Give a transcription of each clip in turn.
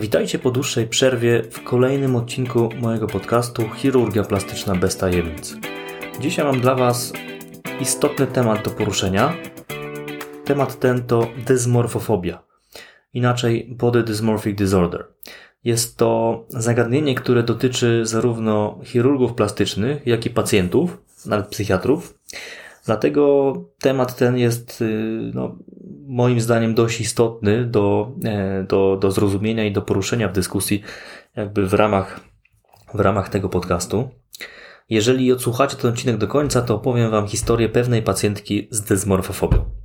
Witajcie po dłuższej przerwie w kolejnym odcinku mojego podcastu Chirurgia Plastyczna bez tajemnic. Dzisiaj mam dla Was istotny temat do poruszenia. Temat ten to dysmorfofobia, inaczej Body Dysmorphic Disorder. Jest to zagadnienie, które dotyczy zarówno chirurgów plastycznych, jak i pacjentów, nawet psychiatrów. Dlatego temat ten jest y, no, moim zdaniem dość istotny do, e, do, do zrozumienia i do poruszenia w dyskusji jakby w ramach, w ramach tego podcastu. Jeżeli odsłuchacie ten odcinek do końca, to opowiem Wam historię pewnej pacjentki z dysmorfofobią.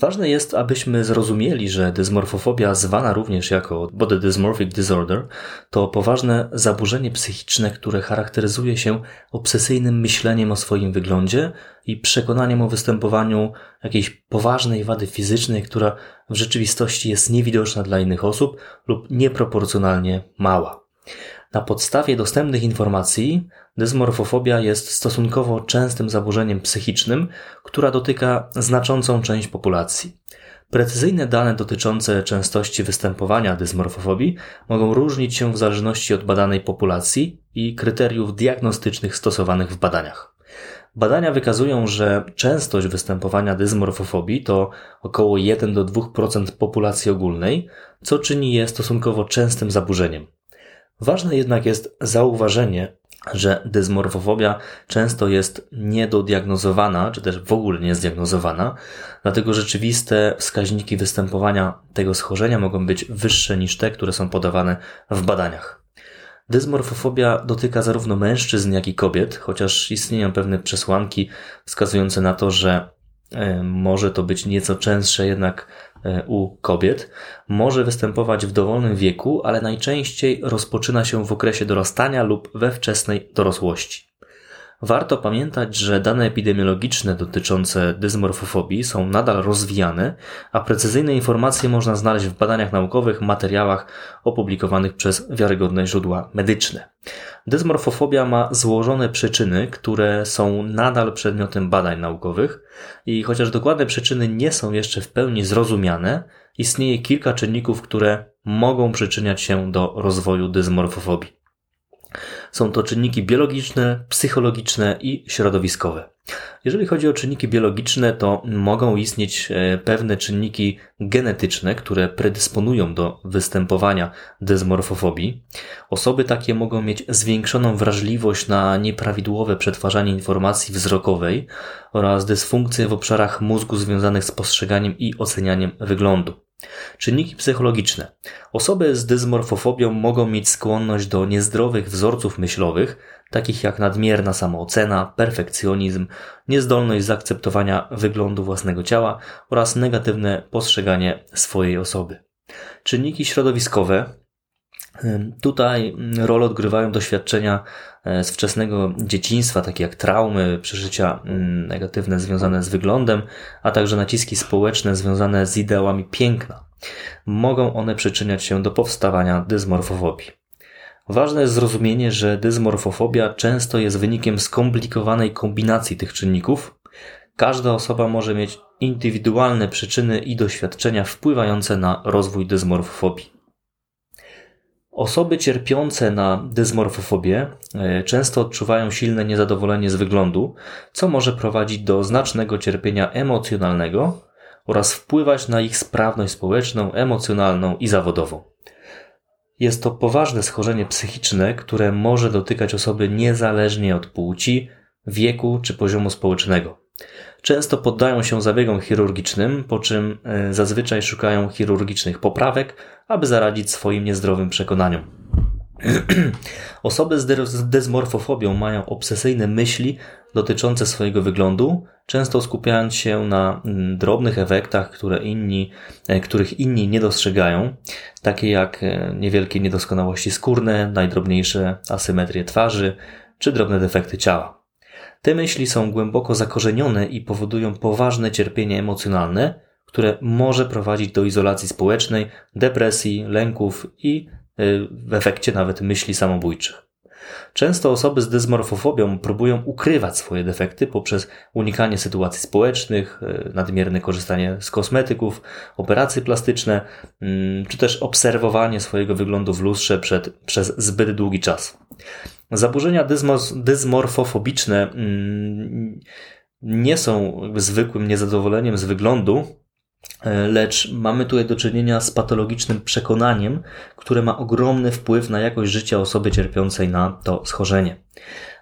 Ważne jest, abyśmy zrozumieli, że dysmorfofobia, zwana również jako body dysmorphic disorder, to poważne zaburzenie psychiczne, które charakteryzuje się obsesyjnym myśleniem o swoim wyglądzie i przekonaniem o występowaniu jakiejś poważnej wady fizycznej, która w rzeczywistości jest niewidoczna dla innych osób lub nieproporcjonalnie mała. Na podstawie dostępnych informacji dysmorfofobia jest stosunkowo częstym zaburzeniem psychicznym, która dotyka znaczącą część populacji. Precyzyjne dane dotyczące częstości występowania dysmorfofobii mogą różnić się w zależności od badanej populacji i kryteriów diagnostycznych stosowanych w badaniach. Badania wykazują, że częstość występowania dysmorfofobii to około 1 do 2% populacji ogólnej, co czyni je stosunkowo częstym zaburzeniem. Ważne jednak jest zauważenie, że dysmorfofobia często jest niedodiagnozowana, czy też w ogóle nie zdiagnozowana, dlatego rzeczywiste wskaźniki występowania tego schorzenia mogą być wyższe niż te, które są podawane w badaniach. Dysmorfofobia dotyka zarówno mężczyzn, jak i kobiet, chociaż istnieją pewne przesłanki wskazujące na to, że e, może to być nieco częstsze jednak u kobiet może występować w dowolnym wieku, ale najczęściej rozpoczyna się w okresie dorastania lub we wczesnej dorosłości. Warto pamiętać, że dane epidemiologiczne dotyczące dysmorfofobii są nadal rozwijane, a precyzyjne informacje można znaleźć w badaniach naukowych, materiałach opublikowanych przez wiarygodne źródła medyczne. Dysmorfofobia ma złożone przyczyny, które są nadal przedmiotem badań naukowych i chociaż dokładne przyczyny nie są jeszcze w pełni zrozumiane, istnieje kilka czynników, które mogą przyczyniać się do rozwoju dysmorfofobii. Są to czynniki biologiczne, psychologiczne i środowiskowe. Jeżeli chodzi o czynniki biologiczne, to mogą istnieć e, pewne czynniki genetyczne, które predysponują do występowania dysmorfofobii. Osoby takie mogą mieć zwiększoną wrażliwość na nieprawidłowe przetwarzanie informacji wzrokowej oraz dysfunkcje w obszarach mózgu związanych z postrzeganiem i ocenianiem wyglądu. Czynniki psychologiczne. Osoby z dysmorfofobią mogą mieć skłonność do niezdrowych wzorców myślowych, takich jak nadmierna samoocena, perfekcjonizm, niezdolność zaakceptowania wyglądu własnego ciała oraz negatywne postrzeganie swojej osoby. Czynniki środowiskowe. Tutaj rolę odgrywają doświadczenia e, z wczesnego dzieciństwa, takie jak traumy, przeżycia negatywne związane z wyglądem, a także naciski społeczne związane z ideałami piękna. Mogą one przyczyniać się do powstawania dysmorfofobii. Ważne jest zrozumienie, że dysmorfofobia często jest wynikiem skomplikowanej kombinacji tych czynników. Każda osoba może mieć indywidualne przyczyny i doświadczenia wpływające na rozwój dysmorfofobii. Osoby cierpiące na dysmorfofobię e, często odczuwają silne niezadowolenie z wyglądu, co może prowadzić do znacznego cierpienia emocjonalnego oraz wpływać na ich sprawność społeczną, emocjonalną i zawodową. Jest to poważne schorzenie psychiczne, które może dotykać osoby niezależnie od płci, wieku czy poziomu społecznego. Często poddają się zabiegom chirurgicznym, po czym e, zazwyczaj szukają chirurgicznych poprawek, aby zaradzić swoim niezdrowym przekonaniom. Osoby z dysmorfofobią mają obsesyjne myśli dotyczące swojego wyglądu, często skupiając się na mm, drobnych efektach, które inni, e, których inni nie dostrzegają, takie jak e, niewielkie niedoskonałości skórne, najdrobniejsze asymetrie twarzy czy drobne defekty ciała. Te myśli są głęboko zakorzenione i powodują poważne cierpienie emocjonalne, które może prowadzić do izolacji społecznej, depresji, lęków i e, w efekcie nawet myśli samobójczych. Często osoby z dysmorfofobią próbują ukrywać swoje defekty poprzez unikanie sytuacji społecznych, e, nadmierne korzystanie z kosmetyków, operacje plastyczne, mm, czy też obserwowanie swojego wyglądu w lustrze przed, przez zbyt długi czas. Zaburzenia dysmorfofobiczne mm, nie są zwykłym niezadowoleniem z wyglądu, lecz mamy tutaj do czynienia z patologicznym przekonaniem, które ma ogromny wpływ na jakość życia osoby cierpiącej na to schorzenie.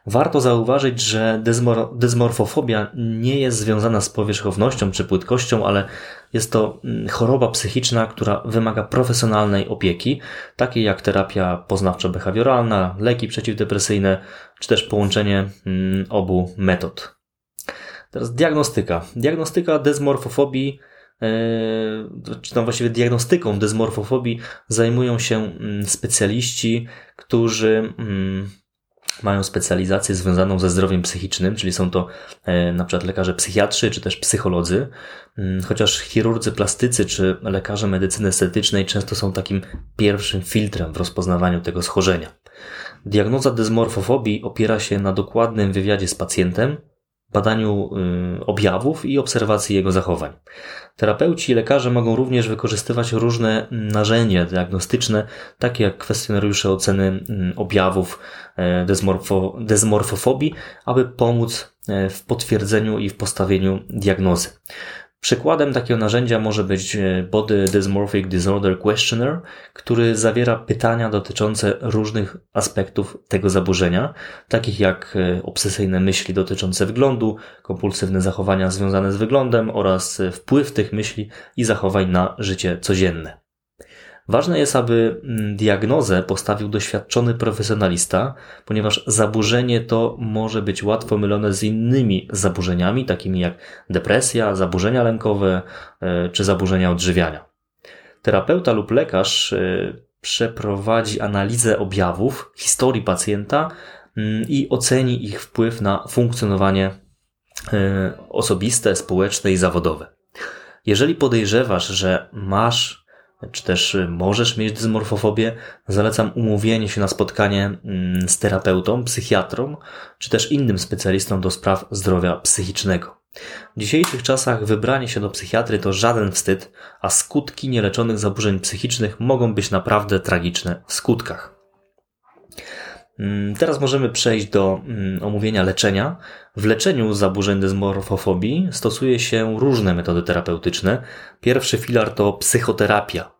Warto zauważyć, że dysmor dysmorfofobia nie jest związana z powierzchownością czy płytkością, ale jest to mm, choroba psychiczna, która wymaga profesjonalnej opieki, takiej jak terapia poznawczo-behawioralna, leki przeciwdepresyjne, czy też połączenie mm, obu metod. Teraz diagnostyka. Diagnostyka dysmorfofobii, e, czy tam właściwie diagnostyką dysmorfofobii zajmują się mm, specjaliści, którzy mm, mają specjalizację związaną ze zdrowiem psychicznym, czyli są to e, na przykład lekarze psychiatrzy czy też psycholodzy, mm, chociaż chirurdzy plastycy czy lekarze medycyny estetycznej często są takim pierwszym filtrem w rozpoznawaniu tego schorzenia. Diagnoza dysmorfofobii opiera się na dokładnym wywiadzie z pacjentem, badaniu y, objawów i obserwacji jego zachowań. Terapeuci i lekarze mogą również wykorzystywać różne narzędzia diagnostyczne, takie jak kwestionariusze oceny y, objawów e, dysmorfo, dysmorfofobii, aby pomóc w potwierdzeniu i w postawieniu diagnozy. Przykładem takiego narzędzia może być e, Body Dysmorphic Disorder Questionnaire, który zawiera pytania dotyczące różnych aspektów tego zaburzenia, takich jak e, obsesyjne myśli dotyczące wyglądu, kompulsywne zachowania związane z wyglądem oraz e, wpływ tych myśli i zachowań na życie codzienne. Ważne jest, aby mm, diagnozę postawił doświadczony profesjonalista, ponieważ zaburzenie to może być łatwo mylone z innymi zaburzeniami, takimi jak depresja, zaburzenia lękowe e, czy zaburzenia odżywiania. Terapeuta lub lekarz e, przeprowadzi analizę objawów, historii pacjenta mm, i oceni ich wpływ na funkcjonowanie e, osobiste, społeczne i zawodowe. Jeżeli podejrzewasz, że masz czy też y, możesz mieć dysmorfofobię, zalecam umówienie się na spotkanie mm, z terapeutą, psychiatrą, czy też innym specjalistą do spraw zdrowia psychicznego. W dzisiejszych czasach wybranie się do psychiatry to żaden wstyd, a skutki nieleczonych zaburzeń psychicznych mogą być naprawdę tragiczne w skutkach. Mm, teraz możemy przejść do mm, omówienia leczenia. W leczeniu zaburzeń dysmorfofobii stosuje się różne metody terapeutyczne. Pierwszy filar to psychoterapia,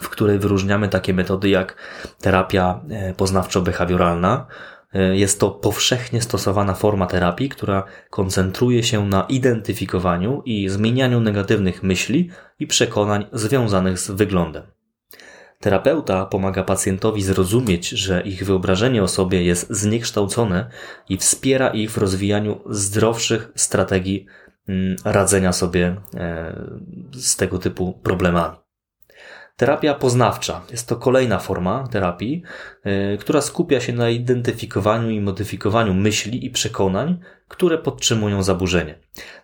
w której wyróżniamy takie metody jak terapia e, poznawczo-behawioralna. E, jest to powszechnie stosowana forma terapii, która koncentruje się na identyfikowaniu i zmienianiu negatywnych myśli i przekonań związanych z wyglądem. Terapeuta pomaga pacjentowi zrozumieć, że ich wyobrażenie o sobie jest zniekształcone i wspiera ich w rozwijaniu zdrowszych strategii mm, radzenia sobie e, z tego typu problemami. Terapia poznawcza jest to kolejna forma terapii, yy, która skupia się na identyfikowaniu i modyfikowaniu myśli i przekonań, które podtrzymują zaburzenie.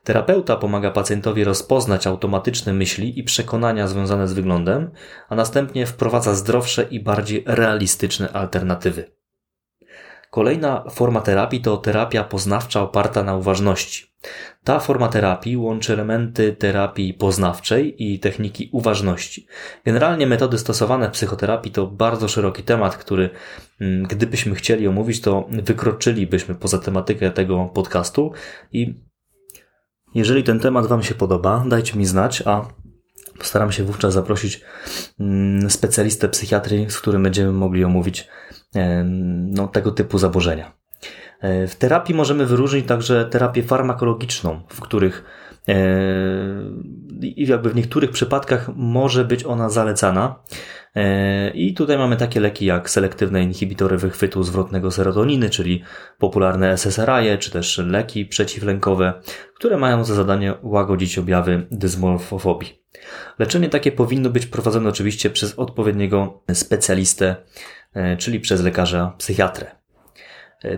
Terapeuta pomaga pacjentowi rozpoznać automatyczne myśli i przekonania związane z wyglądem, a następnie wprowadza zdrowsze i bardziej realistyczne alternatywy. Kolejna forma terapii to terapia poznawcza oparta na uważności. Ta forma terapii łączy elementy terapii poznawczej i techniki uważności. Generalnie metody stosowane w psychoterapii to bardzo szeroki temat, który mm, gdybyśmy chcieli omówić, to wykroczylibyśmy poza tematykę tego podcastu i jeżeli ten temat Wam się podoba, dajcie mi znać, a postaram się wówczas zaprosić mm, specjalistę psychiatrii, z którym będziemy mogli omówić no, tego typu zaburzenia. E, w terapii możemy wyróżnić także terapię farmakologiczną, w których e, i jakby w niektórych przypadkach może być ona zalecana. E, I tutaj mamy takie leki jak selektywne inhibitory wychwytu zwrotnego serotoniny, czyli popularne SSRI, czy też leki przeciwlękowe, które mają za zadanie łagodzić objawy dysmorfofobii. Leczenie takie powinno być prowadzone oczywiście przez odpowiedniego specjalistę, czyli przez lekarza psychiatrę.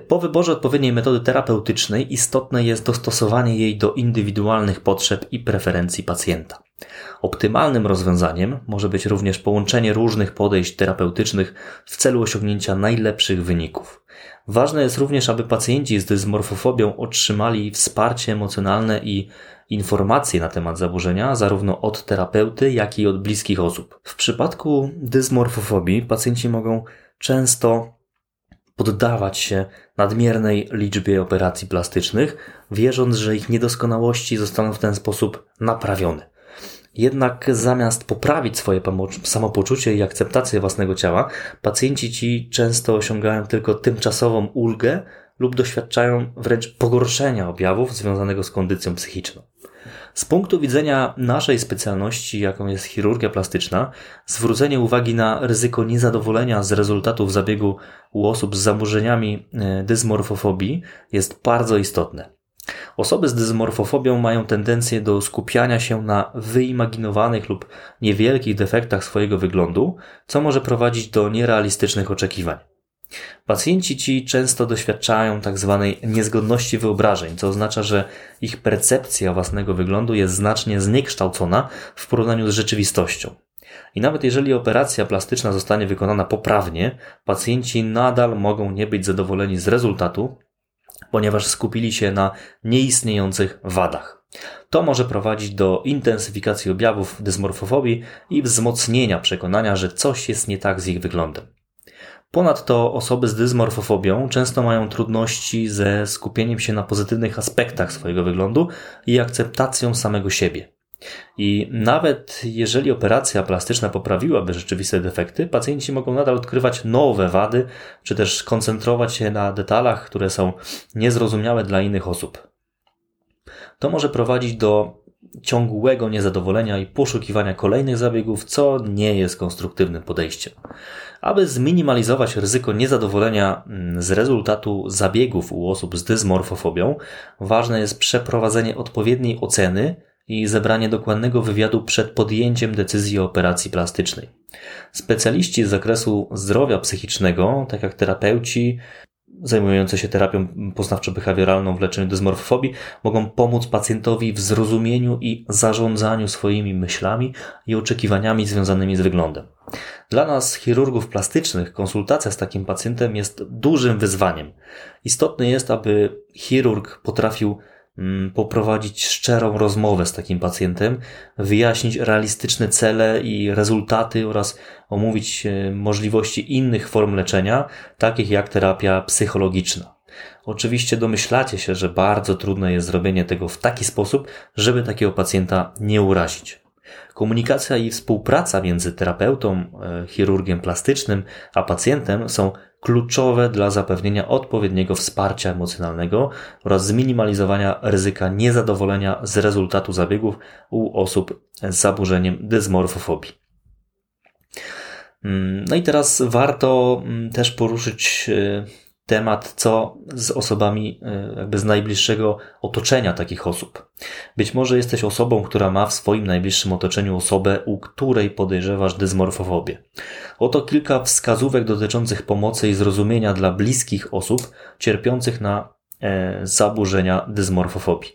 Po wyborze odpowiedniej metody terapeutycznej istotne jest dostosowanie jej do indywidualnych potrzeb i preferencji pacjenta. Optymalnym rozwiązaniem może być również połączenie różnych podejść terapeutycznych w celu osiągnięcia najlepszych wyników. Ważne jest również, aby pacjenci z dysmorfofobią otrzymali wsparcie emocjonalne i informacje na temat zaburzenia zarówno od terapeuty, jak i od bliskich osób. W przypadku dysmorfofobii pacjenci mogą często poddawać się nadmiernej liczbie operacji plastycznych, wierząc, że ich niedoskonałości zostaną w ten sposób naprawione. Jednak zamiast poprawić swoje samopoczucie i akceptację własnego ciała, pacjenci ci często osiągają tylko tymczasową ulgę lub doświadczają wręcz pogorszenia objawów związanego z kondycją psychiczną. Z punktu widzenia naszej specjalności, jaką jest chirurgia plastyczna, zwrócenie uwagi na ryzyko niezadowolenia z rezultatów zabiegu u osób z zaburzeniami e, dysmorfofobii jest bardzo istotne. Osoby z dysmorfofobią mają tendencję do skupiania się na wyimaginowanych lub niewielkich defektach swojego wyglądu, co może prowadzić do nierealistycznych oczekiwań. Pacjenci ci często doświadczają tak zwanej niezgodności wyobrażeń, co oznacza, że ich percepcja własnego wyglądu jest znacznie zniekształcona w porównaniu z rzeczywistością. I nawet jeżeli operacja plastyczna zostanie wykonana poprawnie, pacjenci nadal mogą nie być zadowoleni z rezultatu, ponieważ skupili się na nieistniejących wadach. To może prowadzić do intensyfikacji objawów dysmorfofobii i wzmocnienia przekonania, że coś jest nie tak z ich wyglądem. Ponadto osoby z dysmorfofobią często mają trudności ze skupieniem się na pozytywnych aspektach swojego wyglądu i akceptacją samego siebie. I nawet jeżeli operacja plastyczna poprawiłaby rzeczywiste defekty, pacjenci mogą nadal odkrywać nowe wady, czy też koncentrować się na detalach, które są niezrozumiałe dla innych osób. To może prowadzić do ciągłego niezadowolenia i poszukiwania kolejnych zabiegów, co nie jest konstruktywnym podejściem. Aby zminimalizować ryzyko niezadowolenia mm, z rezultatu zabiegów u osób z dysmorfofobią, ważne jest przeprowadzenie odpowiedniej oceny i zebranie dokładnego wywiadu przed podjęciem decyzji o operacji plastycznej. Specjaliści z zakresu zdrowia psychicznego, tak jak terapeuci, zajmujące się terapią poznawczo-behawioralną w leczeniu dysmorfofobii mogą pomóc pacjentowi w zrozumieniu i zarządzaniu swoimi myślami i oczekiwaniami związanymi z wyglądem. Dla nas, chirurgów plastycznych, konsultacja z takim pacjentem jest dużym wyzwaniem. Istotne jest, aby chirurg potrafił poprowadzić szczerą rozmowę z takim pacjentem, wyjaśnić realistyczne cele i rezultaty oraz omówić e, możliwości innych form leczenia, takich jak terapia psychologiczna. Oczywiście domyślacie się, że bardzo trudne jest zrobienie tego w taki sposób, żeby takiego pacjenta nie urazić. Komunikacja i współpraca między terapeutą, e, chirurgiem plastycznym, a pacjentem są kluczowe dla zapewnienia odpowiedniego wsparcia emocjonalnego oraz zminimalizowania ryzyka niezadowolenia z rezultatu zabiegów u osób z zaburzeniem dysmorfofobii. Mm, no i teraz warto mm, też poruszyć e, temat, co z osobami e, jakby z najbliższego otoczenia takich osób. Być może jesteś osobą, która ma w swoim najbliższym otoczeniu osobę, u której podejrzewasz dysmorfofobię. Oto kilka wskazówek dotyczących pomocy i zrozumienia dla bliskich osób cierpiących na e, zaburzenia dysmorfofobii.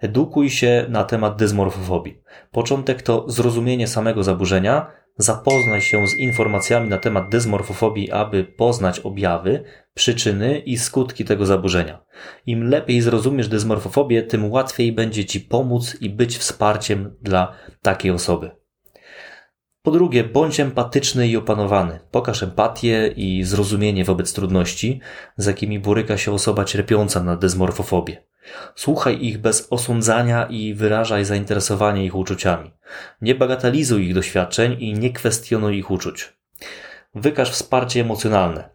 Edukuj się na temat dysmorfofobii. Początek to zrozumienie samego zaburzenia, Zapoznaj się z informacjami na temat dysmorfofobii, aby poznać objawy, przyczyny i skutki tego zaburzenia. Im lepiej zrozumiesz dysmorfofobię, tym łatwiej będzie Ci pomóc i być wsparciem dla takiej osoby. Po drugie, bądź empatyczny i opanowany. Pokaż empatię i zrozumienie wobec trudności, z jakimi boryka się osoba cierpiąca na dysmorfofobię. Słuchaj ich bez osądzania i wyrażaj zainteresowanie ich uczuciami. Nie bagatelizuj ich doświadczeń i nie kwestionuj ich uczuć. Wykaż wsparcie emocjonalne.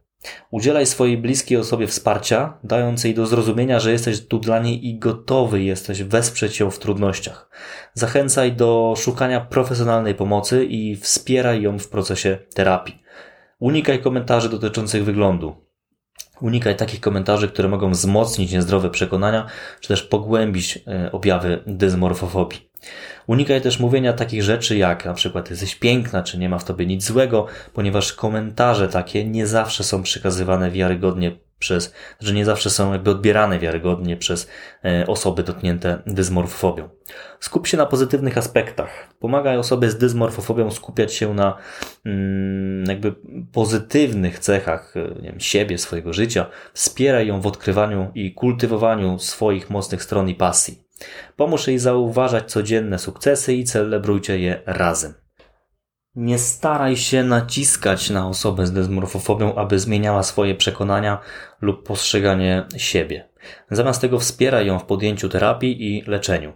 Udzielaj swojej bliskiej osobie wsparcia, dając jej do zrozumienia, że jesteś tu dla niej i gotowy jesteś wesprzeć ją w trudnościach. Zachęcaj do szukania profesjonalnej pomocy i wspieraj ją w procesie terapii. Unikaj komentarzy dotyczących wyglądu. Unikaj takich komentarzy, które mogą wzmocnić niezdrowe przekonania, czy też pogłębić e, objawy dysmorfofobii. Unikaj też mówienia takich rzeczy jak na przykład jesteś piękna, czy nie ma w tobie nic złego, ponieważ komentarze takie nie zawsze są przekazywane wiarygodnie przez, że nie zawsze są jakby odbierane wiarygodnie przez e, osoby dotknięte dysmorfofobią. Skup się na pozytywnych aspektach. Pomaga osobie z dysmorfofobią skupiać się na mm, jakby pozytywnych cechach e, nie wiem, siebie, swojego życia. Wspieraj ją w odkrywaniu i kultywowaniu swoich mocnych stron i pasji. Pomóż jej zauważać codzienne sukcesy i celebrujcie je razem. Nie staraj się naciskać na osobę z dysmorfofobią, aby zmieniała swoje przekonania lub postrzeganie siebie. Zamiast tego wspieraj ją w podjęciu terapii i leczeniu.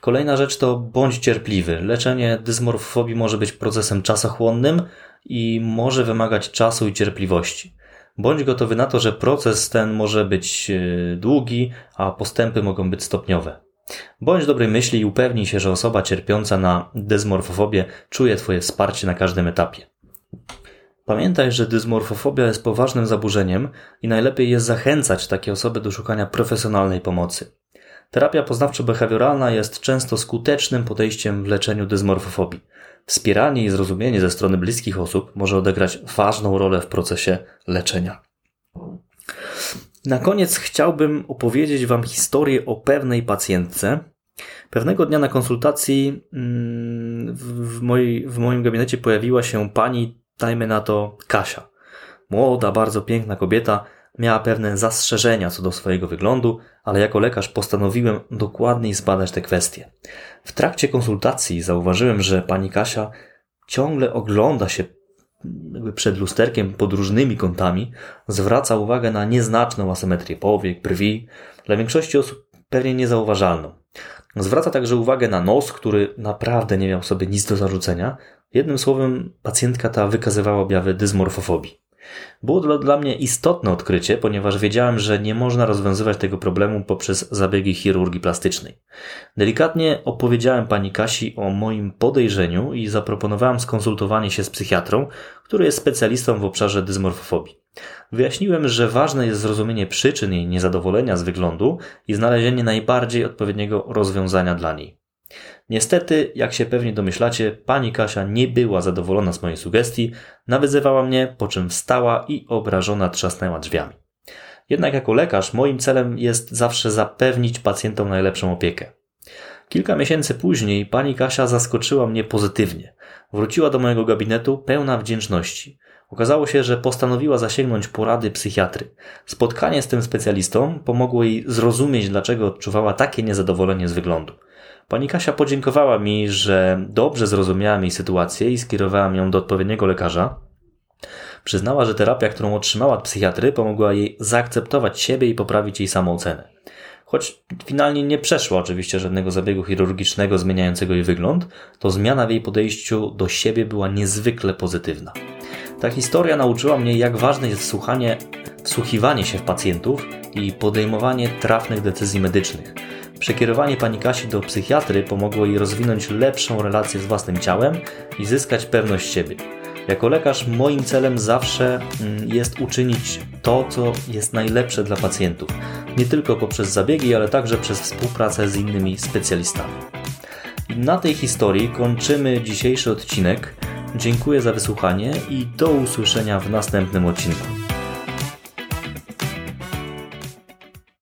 Kolejna rzecz to bądź cierpliwy. Leczenie dysmorfofobii może być procesem czasochłonnym i może wymagać czasu i cierpliwości. Bądź gotowy na to, że proces ten może być e, długi, a postępy mogą być stopniowe. Bądź dobrej myśli i upewnij się, że osoba cierpiąca na dysmorfofobię czuje Twoje wsparcie na każdym etapie. Pamiętaj, że dysmorfofobia jest poważnym zaburzeniem i najlepiej jest zachęcać takie osoby do szukania profesjonalnej pomocy. Terapia poznawczo-behawioralna jest często skutecznym podejściem w leczeniu dysmorfofobii. Wspieranie i zrozumienie ze strony bliskich osób może odegrać ważną rolę w procesie leczenia. Na koniec chciałbym opowiedzieć Wam historię o pewnej pacjentce. Pewnego dnia na konsultacji mm, w, w moim gabinecie pojawiła się pani, dajmy na to Kasia. Młoda, bardzo piękna kobieta, miała pewne zastrzeżenia co do swojego wyglądu, ale jako lekarz postanowiłem dokładniej zbadać te kwestie. W trakcie konsultacji zauważyłem, że pani Kasia ciągle ogląda się przed lusterkiem pod różnymi kątami, zwraca uwagę na nieznaczną asymetrię powiek, brwi, dla większości osób pewnie niezauważalną. Zwraca także uwagę na nos, który naprawdę nie miał sobie nic do zarzucenia. Jednym słowem, pacjentka ta wykazywała objawy dysmorfofobii. Było to dla mnie istotne odkrycie, ponieważ wiedziałem, że nie można rozwiązywać tego problemu poprzez zabiegi chirurgii plastycznej. Delikatnie opowiedziałem pani Kasi o moim podejrzeniu i zaproponowałem skonsultowanie się z psychiatrą, który jest specjalistą w obszarze dysmorfofobii. Wyjaśniłem, że ważne jest zrozumienie przyczyn jej niezadowolenia z wyglądu i znalezienie najbardziej odpowiedniego rozwiązania dla niej. Niestety, jak się pewnie domyślacie, pani Kasia nie była zadowolona z mojej sugestii, nawyzywała mnie, po czym wstała i obrażona trzasnęła drzwiami. Jednak jako lekarz moim celem jest zawsze zapewnić pacjentom najlepszą opiekę. Kilka miesięcy później pani Kasia zaskoczyła mnie pozytywnie. Wróciła do mojego gabinetu pełna wdzięczności. Okazało się, że postanowiła zasięgnąć porady psychiatry. Spotkanie z tym specjalistą pomogło jej zrozumieć, dlaczego odczuwała takie niezadowolenie z wyglądu. Pani Kasia podziękowała mi, że dobrze zrozumiałam jej sytuację i skierowałam ją do odpowiedniego lekarza. Przyznała, że terapia, którą otrzymała od psychiatry, pomogła jej zaakceptować siebie i poprawić jej samoocenę. Choć finalnie nie przeszła oczywiście żadnego zabiegu chirurgicznego zmieniającego jej wygląd, to zmiana w jej podejściu do siebie była niezwykle pozytywna. Ta historia nauczyła mnie, jak ważne jest wsłuchanie, wsłuchiwanie się w pacjentów i podejmowanie trafnych decyzji medycznych. Przekierowanie pani Kasi do psychiatry pomogło jej rozwinąć lepszą relację z własnym ciałem i zyskać pewność siebie. Jako lekarz moim celem zawsze mm, jest uczynić to, co jest najlepsze dla pacjentów. Nie tylko poprzez zabiegi, ale także przez współpracę z innymi specjalistami. I na tej historii kończymy dzisiejszy odcinek. Dziękuję za wysłuchanie i do usłyszenia w następnym odcinku.